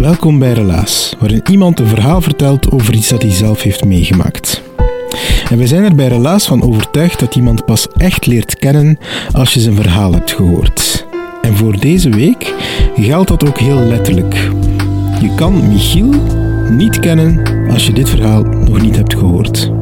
Welkom bij Relaas, waarin iemand een verhaal vertelt over iets dat hij zelf heeft meegemaakt. En we zijn er bij Relaas van overtuigd dat iemand pas echt leert kennen als je zijn verhaal hebt gehoord. En voor deze week geldt dat ook heel letterlijk. Je kan Michiel niet kennen als je dit verhaal nog niet hebt gehoord.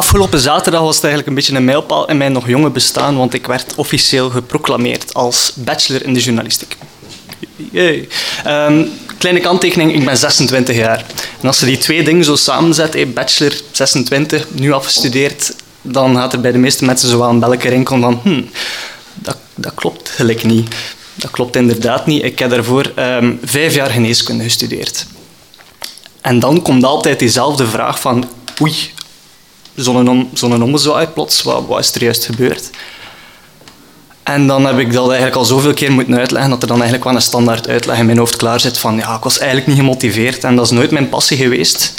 Afgelopen zaterdag was het eigenlijk een beetje een mijlpaal in mijn nog jonge bestaan, want ik werd officieel geproclameerd als bachelor in de journalistiek. Um, kleine kanttekening, ik ben 26 jaar. En als je die twee dingen zo samenzet, bachelor 26, nu afgestudeerd, dan gaat er bij de meeste mensen zo wel een belletje rinkelen van hm, dat, dat klopt gelijk niet. Dat klopt inderdaad niet. Ik heb daarvoor um, vijf jaar geneeskunde gestudeerd. En dan komt altijd diezelfde vraag van oei, zo'n zo'n ommezwaai plots, wat, wat is er juist gebeurd? En dan heb ik dat eigenlijk al zoveel keer moeten uitleggen dat er dan eigenlijk wel een standaard uitleg in mijn hoofd klaar zit van ja, ik was eigenlijk niet gemotiveerd en dat is nooit mijn passie geweest.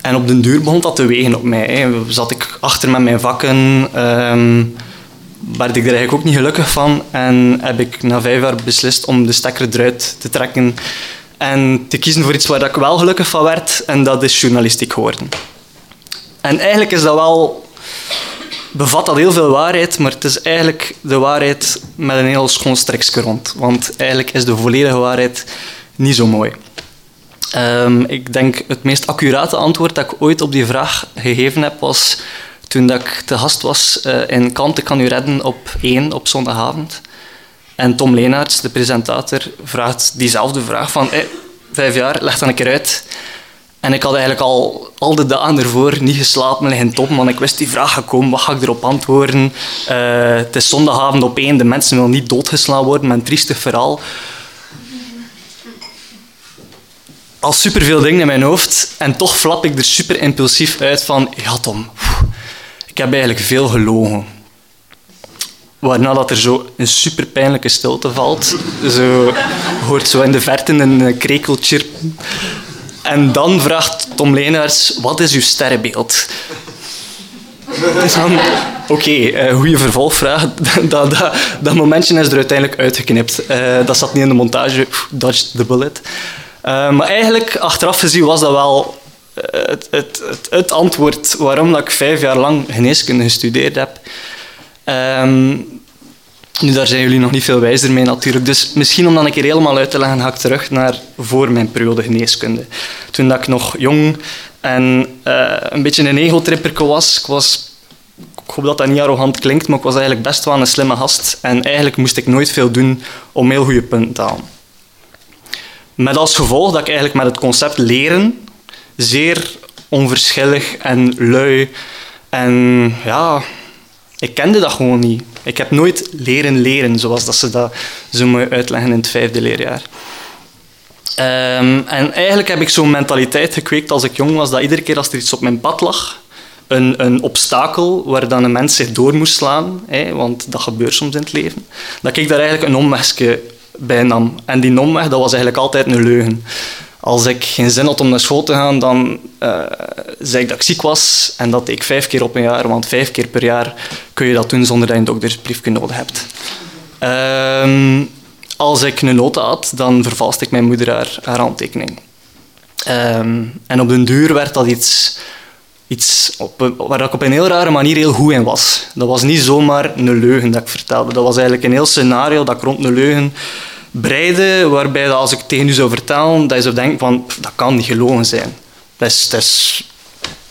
En op den duur begon dat te wegen op mij. Hè. Zat ik achter met mijn vakken, um, werd ik er eigenlijk ook niet gelukkig van en heb ik na vijf jaar beslist om de stekker eruit te trekken en te kiezen voor iets waar ik wel gelukkig van werd en dat is journalistiek geworden. En eigenlijk is dat wel... Bevat dat heel veel waarheid, maar het is eigenlijk de waarheid met een heel schoon streksje rond. Want eigenlijk is de volledige waarheid niet zo mooi. Um, ik denk het meest accurate antwoord dat ik ooit op die vraag gegeven heb, was toen dat ik te gast was uh, in Kant, kan u redden op één op zondagavond. En Tom Leenaerts, de presentator, vraagt diezelfde vraag van hey, vijf jaar, leg dan een keer uit. En ik had eigenlijk al, al de dagen ervoor niet geslapen liggen top, want ik wist die vraag gekomen, wat ga ik erop antwoorden? Uh, het is zondagavond op één, de mensen willen niet doodgeslaan worden met een triestig verhaal. Al superveel dingen in mijn hoofd en toch flap ik er super impulsief uit van, ja Tom, ik heb eigenlijk veel gelogen. Waarna dat er zo een super pijnlijke stilte valt. Zo hoort zo in de verte een krekeltje. En dan vraagt Tom Leenaars, wat is uw sterrenbeeld? Dan, oké, okay, eh, goede vervolgvraag. dat, dat, dat, momentje is er uiteindelijk uitgeknipt. Uh, dat zat niet in de montage, dodged the bullet. Uh, maar eigenlijk, achteraf gezien, was dat wel het, het, het, antwoord waarom dat ik vijf jaar lang geneeskunde gestudeerd heb. Um, nu, daar zijn jullie nog niet veel wijzer mee natuurlijk. Dus misschien om dan een keer helemaal uit te leggen, ga ik terug naar voor mijn periode geneeskunde. Toen dat ik nog jong en uh, een beetje een egotripper was. Ik was ik hoop dat dat niet arrogant klinkt, maar ik was eigenlijk best wel een slimme gast. En eigenlijk moest ik nooit veel doen om heel goede punten te halen. Met als gevolg dat ik eigenlijk met het concept leren zeer onverschillig en lui en ja, ik kende dat gewoon niet. Ik heb nooit leren leren, zoals dat ze dat zo mooi uitleggen in het vijfde leerjaar. Ehm, en eigenlijk heb ik zo'n mentaliteit gekweekt als ik jong was, dat iedere keer als er iets op mijn pad lag, een, een obstakel waar dan een mens zich door moest slaan, hè, want dat gebeurt soms in het leven, dat ik daar eigenlijk een omwegje bij nam. En die omweg, dat was eigenlijk altijd een leugen. Als ik geen zin had om naar school te gaan, dan uh, zei ik dat ik ziek was en dat ik vijf keer op een jaar, want vijf keer per jaar kun je dat doen zonder dat je een doktersbriefje nodig hebt. Uh, als ik een nota had, dan vervalste ik mijn moeder haar, haar handtekening. Ehm, en op den duur werd dat iets, iets op, waar ik op een heel rare manier heel goed in was. Dat was niet zomaar een leugen dat ik vertelde. Dat was eigenlijk een heel scenario dat ik rond een leugen breide, waarbij dat als ik tegen u zou vertellen, dat je zou denken van, dat kan niet gelogen zijn. Dat is, dat is,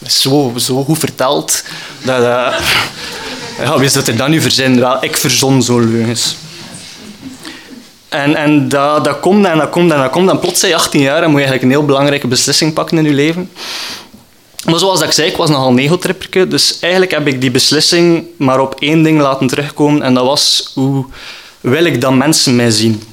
zo, zo goed verteld. Dat, ja, wie is dat er dan nu verzin? Wel, ik verzon zo'n leugens. En, en dat, komt en dat komt en dat komt. En plots zijn je 18 jaar en moet je eigenlijk een heel belangrijke beslissing pakken in je leven. Maar zoals ik zei, ik was nogal negotripperke. Dus eigenlijk heb ik die beslissing maar op één ding laten terugkomen. En dat was, hoe wil ik dat mensen mij zien?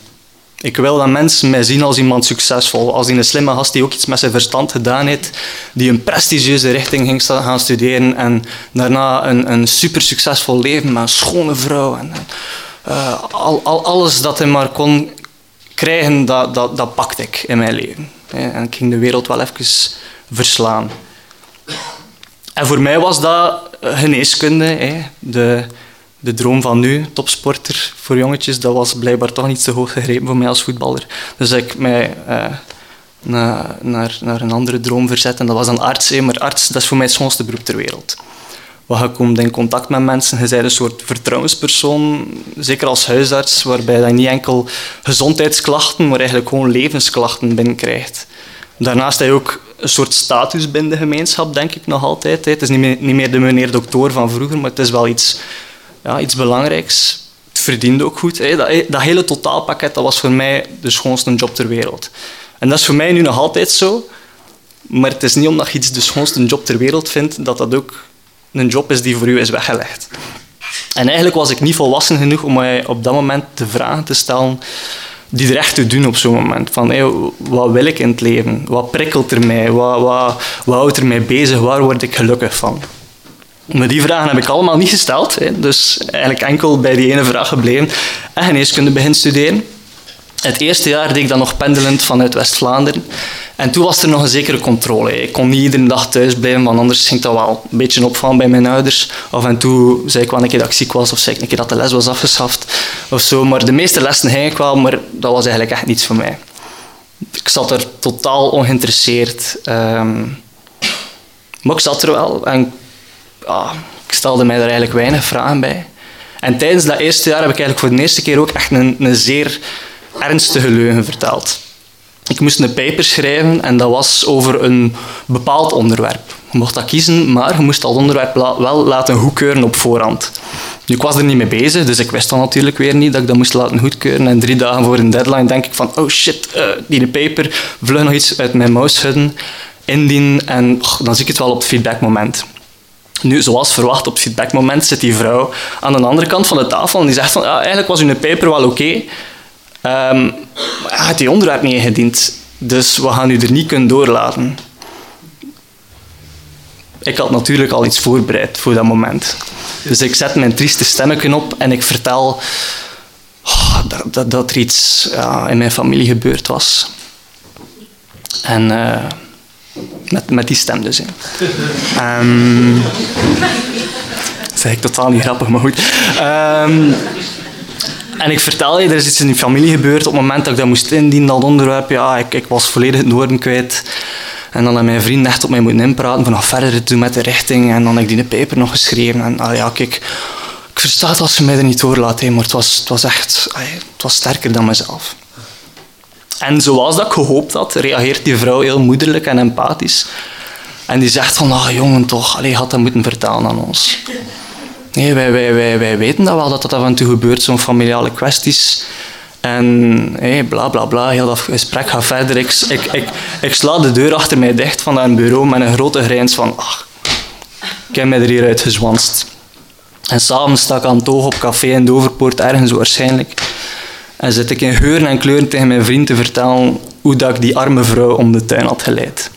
Ik wil dat mensen mij zien als iemand succesvol. Als een slimme gast die ook iets met zijn verstand gedaan heeft. Die een prestigieuze richting ging gaan studeren. En daarna een, een super succesvol leven met een schone vrouw. En, uh, al, al, alles dat hij maar kon krijgen, dat, dat, dat pakte ik in mijn leven. En ik ging de wereld wel even verslaan. En voor mij was dat geneeskunde. De, de droom van nu, topsporter voor jongetjes, dat was blijkbaar toch niet zo hoog gegrepen voor mij als voetballer. Dus ik mij uh, naar, naar, naar een andere droom verzet en dat was dan arts. Maar arts, dat is voor mij het schoonste beroep ter wereld. Want je komt in contact met mensen, je bent een soort vertrouwenspersoon, zeker als huisarts, waarbij je niet enkel gezondheidsklachten, maar eigenlijk gewoon levensklachten binnenkrijgt. Daarnaast heb je ook een soort status binnen de gemeenschap, denk ik nog altijd. Het is niet meer, niet meer de meneer dokter van vroeger, maar het is wel iets, ja, iets belangrijks. Het verdiende ook goed. Dat, dat hele totaalpakket dat was voor mij de schoonste job ter wereld. En dat is voor mij nu nog altijd zo. Maar het is niet omdat je iets de schoonste job ter wereld vindt, dat dat ook een job is die voor u is weggelegd. En eigenlijk was ik niet volwassen genoeg om mij op dat moment de vragen te stellen die er echt toe doen op zo'n moment. Van, wat wil ik in het leven? Wat prikkelt er mij? Wat, wat, wat houdt er mij bezig? Waar word ik gelukkig van? Maar die vragen heb ik allemaal niet gesteld. Hè. Dus eigenlijk enkel bij die ene vraag gebleven. En geneeskunde begin studeren. Het eerste jaar deed ik dan nog pendelend vanuit West-Vlaanderen. En toen was er nog een zekere controle. Ik kon niet iedere dag thuis blijven, want anders ging dat wel een beetje opvallen bij mijn ouders. Af en toe zei ik wel een keer dat ik ziek was, of zei ik een keer dat de les was afgeschaft. Of zo. Maar de meeste lessen ging ik wel, maar dat was eigenlijk echt niets voor mij. Ik zat er totaal ongeïnteresseerd. Um, maar ik zat er wel ja, ik stelde mij er eigenlijk weinig vragen bij. En tijdens dat eerste jaar heb ik eigenlijk voor de eerste keer ook echt een, een zeer ernstige leugen verteld. Ik moest een paper schrijven en dat was over een bepaald onderwerp. Je mocht dat kiezen, maar je moest dat onderwerp wel laten goedkeuren op voorhand. Nu, ik was er niet mee bezig, dus ik wist dan natuurlijk weer niet dat ik dat moest laten goedkeuren. En drie dagen voor een deadline denk ik van, oh shit, uh, die paper, vlug nog iets uit mijn mouw schudden, indienen en dan zie ik het wel op het feedbackmoment. Nu, zoals verwacht, op het feedbackmoment zit die vrouw aan de andere kant van de tafel en die zegt van, ah, eigenlijk was uw paper wel oké, Um, hij had die onderwerp niet ingediend, dus we gaan u er niet kunnen doorlaten. Ik had natuurlijk al iets voorbereid voor dat moment. Dus ik zet mijn trieste stemmetje op en ik vertel oh, dat, dat, dat, er iets in mijn familie gebeurd was. En uh, met, met die stem dus. Um, dat zeg ik totaal niet grappig, maar goed. Um, en ik vertel je, er is iets in die familie gebeurd. Op het moment dat ik dat moest indienen, dat onderwerp, ja, ik, ik was volledig het woorden kwijt. En dan heb mijn vriend echt op mij moeten inpraten van verder te doen met de richting. En dan heb ik die paper nog geschreven. En ah, ja, kijk, ik versta het als ze mij er niet doorlaat, maar het was, het was echt het was sterker dan mezelf. En zoals dat ik gehoopt had, reageert die vrouw heel moederlijk en empathisch. En die zegt van, ah jongen toch, allee, had dat moeten vertellen aan ons. Nee, wij, wij, wij, wij weten dat wel, dat dat af en toe gebeurt, zo'n familiale kwesties. En hey, bla bla bla, heel dat gesprek gaat verder. Ik, ik, ik, sla de deur achter mij dicht van dat bureau met een grote grijns van ach, ik heb mij er hieruit gezwanst. En s'avonds sta ik aan het oog op café in Doverpoort, ergens waarschijnlijk. En zit ik in geuren en kleuren tegen mijn vriend te vertellen hoe dat ik die arme vrouw om de tuin had geleid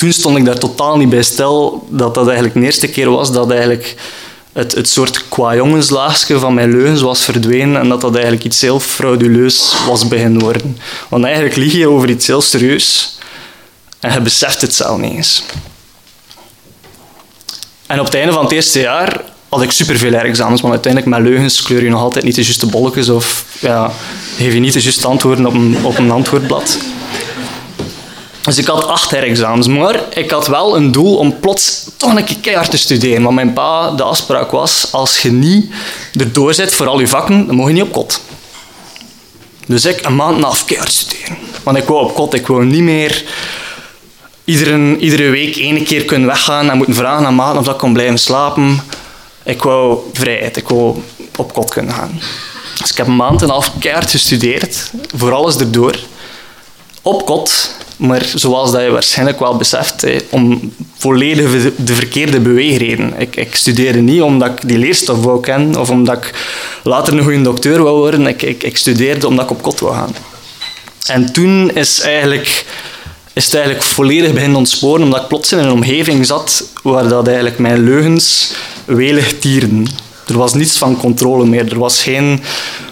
toen stond ik daar totaal niet bij stil dat dat eigenlijk de eerste keer was dat eigenlijk het, het soort qua-jongenslaagje van mijn leugens was verdwenen en dat dat eigenlijk iets heel frauduleus was beginnen worden. Want eigenlijk lieg je over iets heel serieus en je beseft het zelf niet eens. En op het einde van het eerste jaar had ik superveel examens, maar uiteindelijk met leugens kleur je nog altijd niet de juiste bolletjes of ja, geef je niet de juiste antwoorden op een, op een antwoordblad. Dus ik had acht herexamens, maar ik had wel een doel om plots toch een keer keihard te studeren. Want mijn pa, de afspraak was, als je niet erdoor zit voor al je vakken, dan mag je niet op kot. Dus ik een maand af keihard studeren. Want ik wou op kot, ik wou niet meer iedere, iedere week één keer kunnen weggaan en moeten vragen aan maat of dat ik kon blijven slapen. Ik wou vrijheid, ik wou op kot kunnen gaan. Dus ik heb een maand en een half keihard gestudeerd, voor alles erdoor. Op kot, maar zoals dat je waarschijnlijk wel beseft, om volledig de verkeerde beweegreden. Ik, ik studeerde niet omdat ik die leerstof wou kennen of omdat ik later een goede dokter wou worden. Ik, ik, studeerde omdat ik op kot wou gaan. En toen is, eigenlijk, is het eigenlijk volledig beginnen ontsporen, omdat ik plots in een omgeving zat waar dat eigenlijk mijn leugens welig tierden. Er was niets van controle meer. Er was geen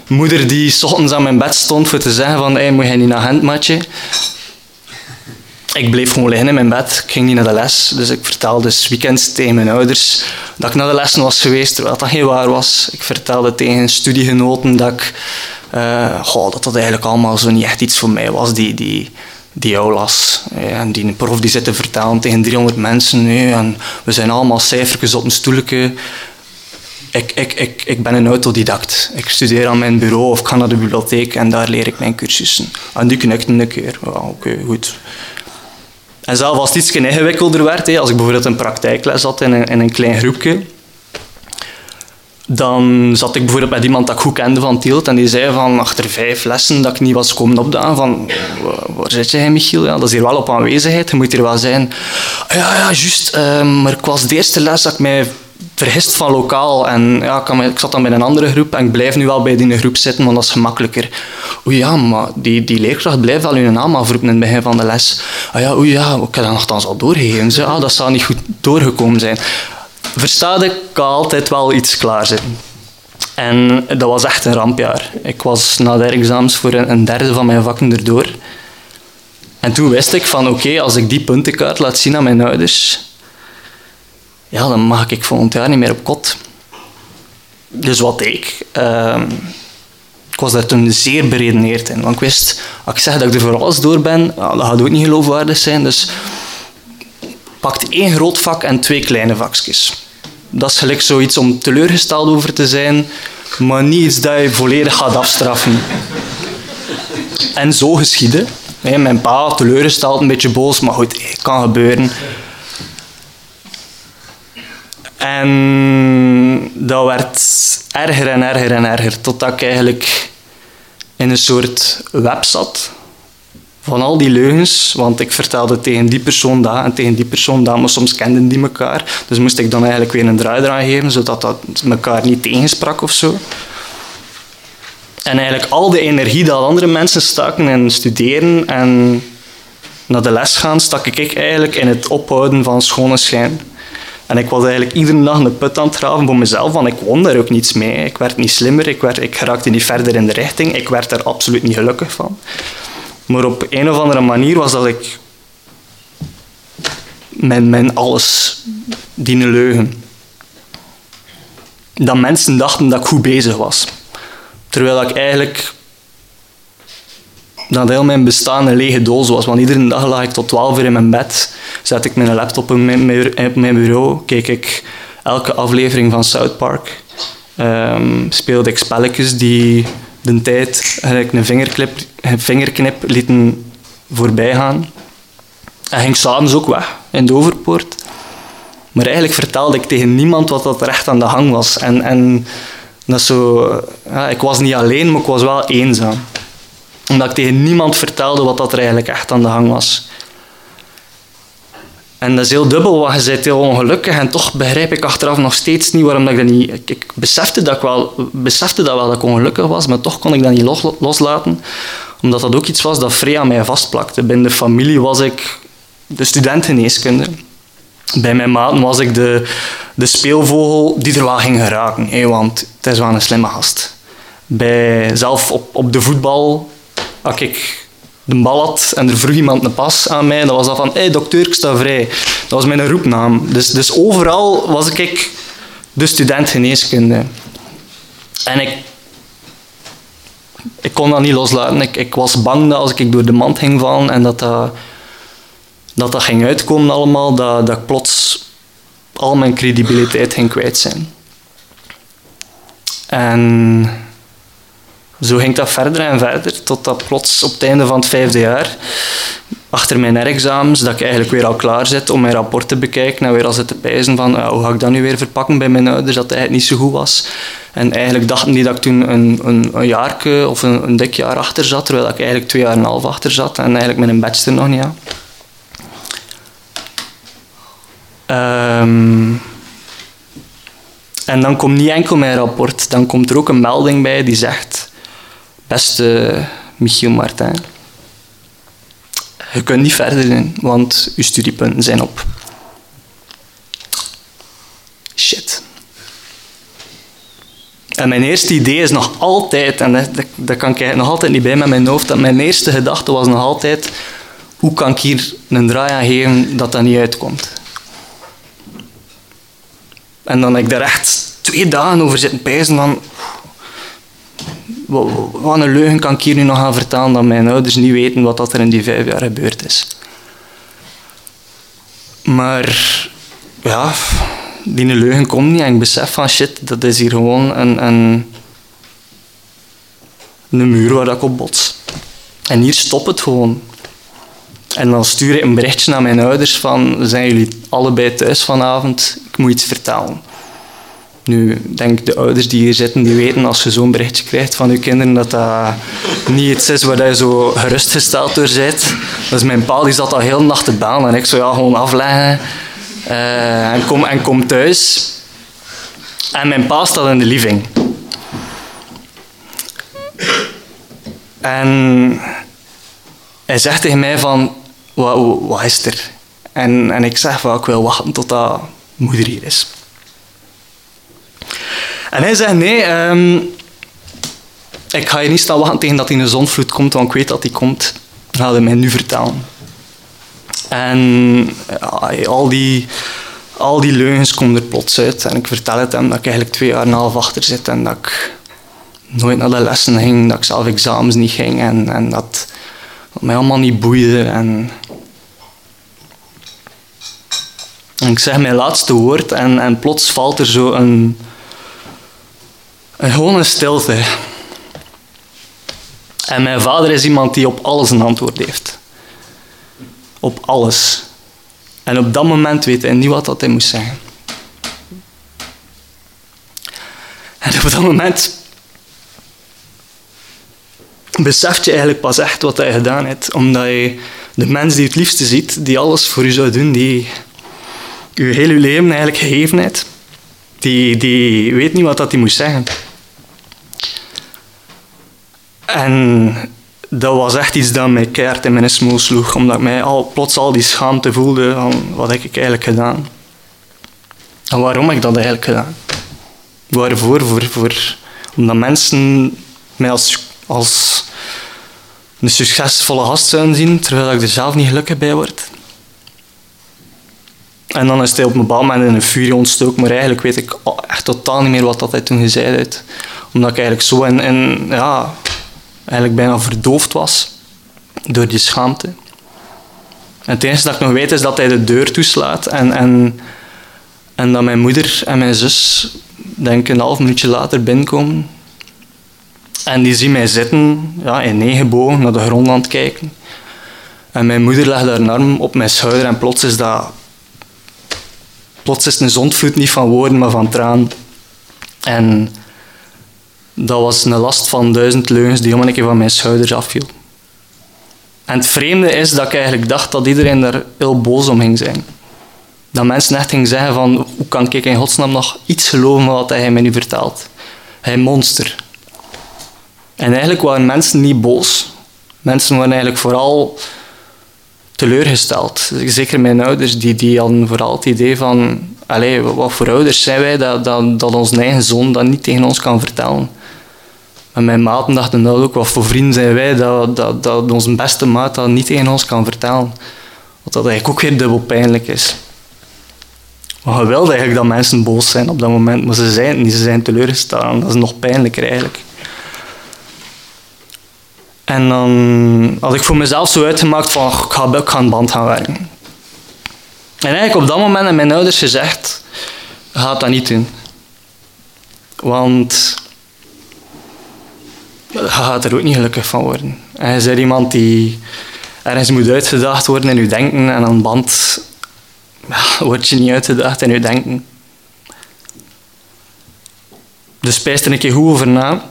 moeder die ochtends aan mijn bed stond voor te zeggen van hey, moet jij niet naar handmatje? Ik bleef gewoon liggen in mijn bed. Ik ging niet naar de les. Dus ik vertelde dus weekends tegen mijn ouders dat ik naar de lessen was geweest, terwijl dat geen waar was. Ik vertelde tegen studiegenoten dat ik... Goh, dat dat eigenlijk allemaal zo niet echt iets voor mij was, die, die, die aulas. En die prof die zit te vertellen tegen 300 mensen. Nee, en we zijn allemaal cijfertjes op een stoeltje ik, ik, ik, ik ben een autodidact. Ik studeer aan mijn bureau of ga naar de bibliotheek en daar leer ik mijn cursussen. En die knikte een keer. Oké, goed. En zelf als het iets ingewikkelder werd, als ik bijvoorbeeld een praktijkles had in een, in een klein groepje, dan zat ik bijvoorbeeld met iemand dat ik goed kende van Tielt en die zei van achter vijf lessen dat ik niet was komen opdagen van waar zit jij Michiel? Ja, dat is hier wel op aanwezigheid, je moet hier wel zijn. Ja, ja, juist, uh, maar ik was de eerste les dat ik mij vergist van lokaal. En ja, ik, zat dan bij een andere groep en ik blijf nu wel bij die groep zitten, want dat is gemakkelijker. Oei ja, maar die, die leerkracht blijft wel hun naam afroepen in het begin van de les. Ah ja, oei ja, ik heb dat nogthans al doorgegeven. Ze, ah, dat zou niet goed doorgekomen zijn. Verstaat ik altijd wel iets klaarzitten. En dat was echt een rampjaar. Ik was na de examens voor een, derde van mijn vakken erdoor. En toen wist ik van oké, als ik die puntenkaart laat zien aan mijn ouders, ja, dan mag ik volgend jaar niet meer op kot. Dus wat deed ik? Ehm, ik was daar toen zeer beredeneerd in. Want ik wist, als ik zeg dat ik er voor alles door ben, dat gaat ook niet geloofwaardig zijn. Dus pakt één groot vak en twee kleine vakjes. Dat is gelijk zoiets om teleurgesteld over te zijn, maar niet iets dat je volledig gaat afstraffen. En zo geschiedde. Mijn pa teleurgesteld, een beetje boos, maar goed, het kan gebeuren. En dat werd erger en erger en erger, totdat ik eigenlijk in een soort web zat van al die leugens, want ik vertelde tegen die persoon dat en tegen die persoon dat, maar soms kenden die elkaar. Dus moest ik dan eigenlijk weer een draai eraan geven, zodat dat elkaar niet tegensprak of zo. En eigenlijk al de energie dat andere mensen staken in studeren en naar de les gaan, stak ik eigenlijk in het ophouden van schone schijn. En ik was eigenlijk iedere dag een put aan het graven voor mezelf, want ik won daar ook niets mee. Ik werd niet slimmer, ik, werd, ik raakte niet verder in de richting, ik werd er absoluut niet gelukkig van. Maar op een of andere manier was dat ik mijn, alles dienen leugen. Dat mensen dachten dat ik goed bezig was. Terwijl ik eigenlijk dat heel mijn bestaan een lege doos was. Want iedere dag lag ik tot 12 uur in mijn bed, zet ik mijn laptop op mijn, bureau, keek ik elke aflevering van South Park, um, speelde ik spelletjes die de tijd eigenlijk een vingerknip, vingerknip lieten voorbij gaan. En ging s'avonds ook weg in de overpoort. Maar eigenlijk vertelde ik tegen niemand wat dat recht aan de hang was. En, en dat zo, ja, ik was niet alleen, maar ik was wel eenzaam omdat ik tegen niemand vertelde wat dat er eigenlijk echt aan de hang was. En dat is heel dubbel, want je bent heel ongelukkig en toch begrijp ik achteraf nog steeds niet waarom ik dat niet... Ik, besefte, dat ik wel, besefte dat wel dat ik ongelukkig was, maar toch kon ik dat niet loslaten. Omdat dat ook iets was dat vrij aan mij vastplakte. Binnen de familie was ik de studentengeneeskunde. Bij mijn maten was ik de, de speelvogel die er wel ging geraken. want het is wel een slimme gast. Bij, zelf op, op de voetbal als ik de bal had en er vroeg iemand een pas aan mij, dan was dat van, hé hey, dokter, ik sta vrij. Dat was mijn roepnaam. Dus, dus overal was ik de student geneeskunde. En ik, ik kon dat niet loslaten. Ik, ik was bang dat als ik door de mand ging vallen en dat dat dat dat ging uitkomen allemaal, dat, dat ik plots al mijn credibiliteit ging kwijt zijn. En zo ging dat verder en verder, totdat plots op het einde van het vijfde jaar, achter mijn examens, dat ik eigenlijk weer al klaar zit om mijn rapport te bekijken en weer al zit te pijzen van ja, hoe ga ik dat nu weer verpakken bij mijn ouders, dat het eigenlijk niet zo goed was. En eigenlijk dachten die dat ik toen een, een, een jaar of een, een dik jaar achter zat, terwijl ik eigenlijk twee jaar en een half achter zat en eigenlijk met een bachelor nog niet had. Ehm, en dan komt niet enkel mijn rapport, dan komt er ook een melding bij die zegt: Beste Michiel Martin, je kunt niet verder in, want je studiepunten zijn op. Shit. En mijn eerste idee is nog altijd, en dat, dat, kan ik nog altijd niet bij met mijn hoofd, dat mijn eerste gedachte was nog altijd: hoe kan ik hier een draai aan geven dat dat niet uitkomt? En dan heb ik daar echt twee dagen over zitten pijzen van... Wat, een leugen kan ik hier nu nog gaan vertellen dat mijn ouders niet weten wat dat er in die vijf jaar gebeurd is. Maar ja, die leugen komt niet en ik besef van shit, dat is hier gewoon een, een, een muur waar ik op bots. En hier stopt het gewoon. En dan stuur ik een berichtje naar mijn ouders van, zijn jullie allebei thuis vanavond? Ik moet iets vertellen. Nu, denk de ouders die hier zitten, die weten als je zo'n berichtje krijgt van je kinderen, dat dat niet iets is waar je zo gerustgesteld door bent. Dus mijn pa die zat al heel nacht te baan en ik zou ja, gewoon afleggen uh, en, kom, en kom thuis. En mijn pa staat in de living. En hij zegt tegen mij van, wat, wat is er? En, en ik zeg van, ik wil wachten tot dat moeder hier is. En hij zegt, nee, um, ik ga je niet staan wachten tegen dat hij een zonvloed komt, want ik weet dat hij komt. Dan gaat hij mij nu vertellen. En al, die, al die leugens komen er plots uit. En ik vertel het hem dat ik eigenlijk twee jaar en een half achter zit en dat ik nooit naar de lessen ging, dat ik zelf examens niet ging en, en dat, dat mij allemaal niet boeide. En, en ik zeg mijn laatste woord en, en plots valt er zo een, een gewone stilte. En mijn vader is iemand die op alles een antwoord heeft. Op alles. En op dat moment weet hij niet wat dat hij moest zeggen. En op dat moment beseft je eigenlijk pas echt wat hij gedaan heeft. Omdat je de mens die het liefste ziet, die alles voor je zou doen, die je hele leven eigenlijk gegeven heeft, die, die weet niet wat dat hij moest zeggen. En dat was echt iets dat mij keihard in mijn smoel sloeg, omdat ik mij al, plots al die schaamte voelde van wat heb ik eigenlijk gedaan. En waarom heb ik dat eigenlijk gedaan? Waarvoor? Voor, voor, omdat mensen mij als, als een succesvolle gast zouden zien, terwijl ik er zelf niet gelukkig bij word. En dan is hij op een bepaald moment in een furie ontstoken, maar eigenlijk weet ik echt totaal niet meer wat dat hij toen gezegd heeft. Omdat ik eigenlijk zo in, in ja, eigenlijk bijna verdoofd was door die schaamte. En het enige dat ik nog weet is dat hij de deur toeslaat en, en, en dat mijn moeder en mijn zus, denk ik een half minuutje later binnenkomen. En die zien mij zitten, ja, in negenbogen, naar de grond aan het kijken. En mijn moeder legt haar arm op mijn schouder en plots is dat... Plots is een zondvloed niet van woorden, maar van traan. En dat was een last van duizend leugens die helemaal een keer van mijn schouders afviel. En het vreemde is dat ik eigenlijk dacht dat iedereen daar heel boos om ging zijn. Dat mensen echt gingen zeggen van, hoe kan ik in godsnaam nog iets geloven wat hij mij nu vertelt? Hij monster. En eigenlijk waren mensen niet boos. Mensen waren eigenlijk vooral teleurgesteld. Zeker mijn ouders, die, die hadden vooral het idee van... Allee, wat voor ouders zijn wij dat, dat, dat ons eigen zoon dat niet tegen ons kan vertellen? En mijn maten dachten dat ook, wat voor vrienden zijn wij, dat, dat, dat onze beste maat dat niet tegen ons kan vertellen. Wat dat eigenlijk ook weer dubbel pijnlijk is. Maar je wilde eigenlijk dat mensen boos zijn op dat moment, maar ze zijn niet, ze zijn teleurgesteld. Dat is nog pijnlijker eigenlijk. En dan had ik voor mezelf zo uitgemaakt van, ik ga, een band gaan werken. En eigenlijk op dat moment hebben mijn ouders gezegd, ga dat niet doen. Want je gaat er ook niet gelukkig van worden. En je bent iemand die ergens moet uitgedaagd worden in je denken en aan band word je niet uitgedaagd in je denken. Dus spijs er een keer goed over na.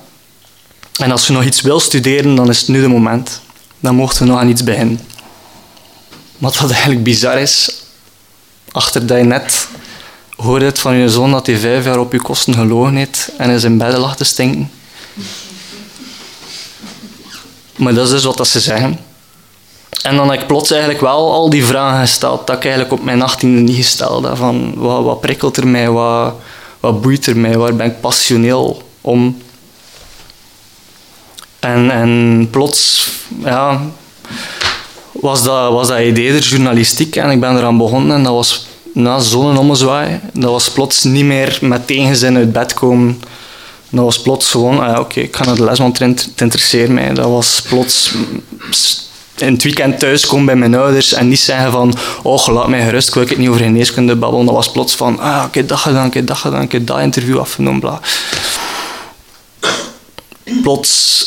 En als je nog iets wil studeren, dan is het nu de moment. Dan mochten we nog aan iets beginnen. Wat wat eigenlijk bizar is, achter dat je net hoorde van je zoon dat hij vijf jaar op je kosten gelogen heeft en in zijn bed lag te stinken. Maar dat is dus wat dat ze zeggen. En dan heb ik plots eigenlijk wel al die vragen gesteld dat ik eigenlijk op mijn achttiende niet gesteld heb. Van wat, wat prikkelt er mij, wat, wat boeit er mij, waar ben ik passioneel om? En, en plots ja, was, dat, was dat idee er journalistiek en ik ben eraan begonnen en dat was na zo'n ommezwaai. Dat was plots niet meer met tegenzin uit bed komen. Dat was plots gewoon, ah oké, ik ga naar de les, want het interesseert mij. Dat was plots in het weekend thuiskomen bij mijn ouders en niet zeggen van oh, laat mij gerust, ik wil het niet over geneeskunde babbelen. Dat was plots van, ah, ik heb dat gedaan, heb dat gedaan, heb dat interview afgenomen, bla. Plots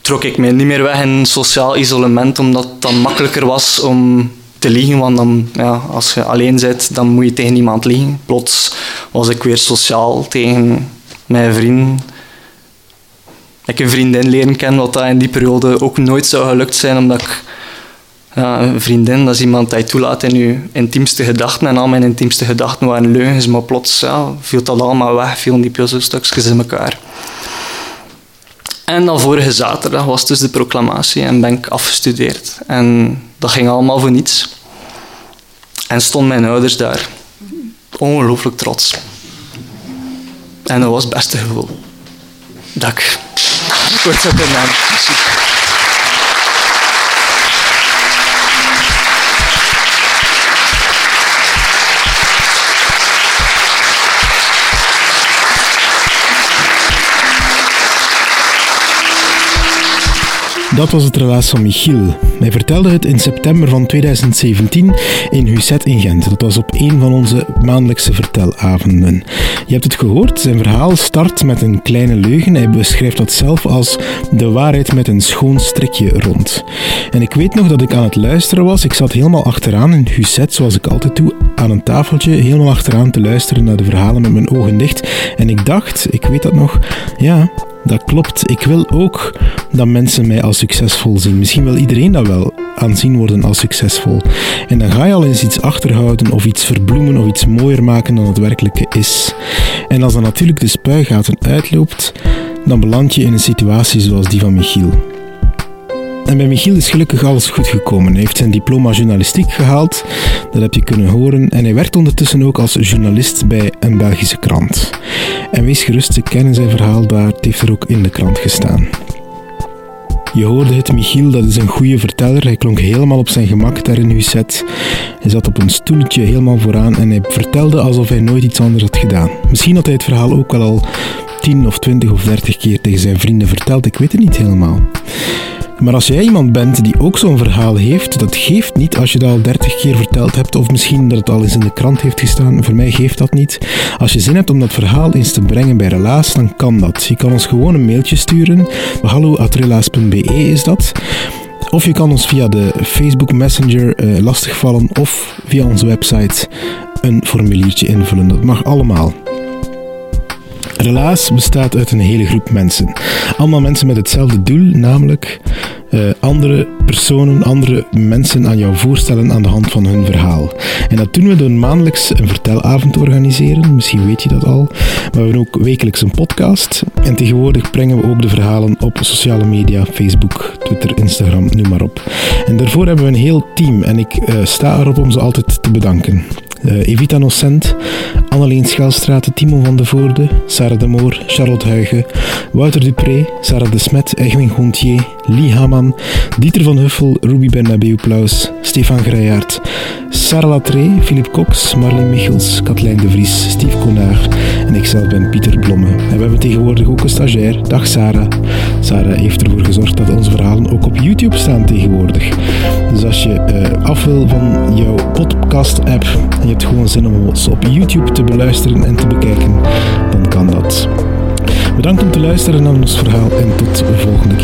trok ik mij niet meer weg in sociaal isolement, omdat het dan makkelijker was om te liegen, want dan, ja, als je alleen bent, dan moet je tegen niemand liegen. Plots was ik weer sociaal tegen mijn vrienden ik een vriendin leren kennen, wat dat in die periode ook nooit zou gelukt zijn, omdat ik ja, een vriendin, dat is iemand die je toelaat in je intiemste gedachten. En al mijn intiemste gedachten waren leugens, maar plots ja, viel dat allemaal weg, viel die puzzelstukjes in elkaar. En dan vorige zaterdag was dus de proclamatie en ben ik afgestudeerd. En dat ging allemaal voor niets. En stonden mijn ouders daar. Ongelooflijk trots. En dat was het beste gevoel. Dat ik Kort op de Dat was het relaas van Michiel. Hij vertelde het in september van 2017 in Husset in Gent. Dat was op een van onze maandelijkse vertelavonden. Je hebt het gehoord, zijn verhaal start met een kleine leugen. Hij beschrijft dat zelf als de waarheid met een schoon strikje rond. En ik weet nog dat ik aan het luisteren was. Ik zat helemaal achteraan in Husset, zoals ik altijd doe, aan een tafeltje, helemaal achteraan te luisteren naar de verhalen met mijn ogen dicht. En ik dacht, ik weet dat nog, ja, dat klopt. Ik wil ook dat mensen mij als succesvol zien. Misschien wil iedereen dat wel aanzien worden als succesvol. En dan ga je al eens iets achterhouden of iets verbloemen of iets mooier maken dan het werkelijke is. En als dan natuurlijk de spuigaten uitloopt, dan beland je in een situatie zoals die van Michiel. En bij Michiel is gelukkig alles goed gekomen. Hij heeft zijn diploma journalistiek gehaald, dat heb je kunnen horen. En hij werkt ondertussen ook als journalist bij een Belgische krant. En wees gerust, te kennen zijn verhaal daar, het heeft er ook in de krant gestaan. Je hoorde het, Michiel, dat is een goede verteller. Hij klonk helemaal op zijn gemak daar in uw set. Hij zat op een stoeltje helemaal vooraan en hij vertelde alsof hij nooit iets anders had gedaan. Misschien had hij het verhaal ook wel al 10 of 20 of 30 keer tegen zijn vrienden verteld, ik weet het niet helemaal. Maar als jij iemand bent die ook zo'n verhaal heeft, dat geeft niet als je dat al 30 keer verteld hebt, of misschien dat het al eens in de krant heeft gestaan. Voor mij geeft dat niet. Als je zin hebt om dat verhaal eens te brengen bij Relaas, dan kan dat. Je kan ons gewoon een mailtje sturen. Hallo@relaas.be is dat. Of je kan ons via de Facebook Messenger uh, lastigvallen of via onze website een formuliertje invullen. Dat mag allemaal. Relaas bestaat uit een hele groep mensen. Allemaal mensen met hetzelfde doel, namelijk uh, andere personen, andere mensen aan jou voorstellen aan de hand van hun verhaal. En dat doen we door maandelijks een vertelavond te organiseren. Misschien weet je dat al. Maar we hebben ook wekelijks een podcast. En tegenwoordig brengen we ook de verhalen op sociale media, Facebook, Twitter, Instagram, noem maar op. En daarvoor hebben we een heel team. En ik uh, sta erop om ze altijd te bedanken. Uh, Evita Nocent, Anneleen Schelstraat, Timo van de Voorde, Sarah de Moor, Charlotte Huigen, Wouter Dupré, Sarah de Smet, Egwin Gontier, Lee Haman, Dieter van Huffel, Ruby Bernabeu Plaus, Stefan Grijaert, Sarah Latré, Philippe Cox, Marleen Michels, Katlijn de Vries, Steve Konaar En ikzelf ben Pieter Blomme. En we hebben tegenwoordig ook een stagiair. Dag Sarah. Sarah heeft ervoor gezorgd dat onze verhalen ook op YouTube staan tegenwoordig. Dus als je uh, af wil van jouw podcast-app en je hebt gewoon zin om ons op YouTube te beluisteren en te bekijken, dan kan dat. Bedankt om te luisteren naar ons verhaal en tot volgende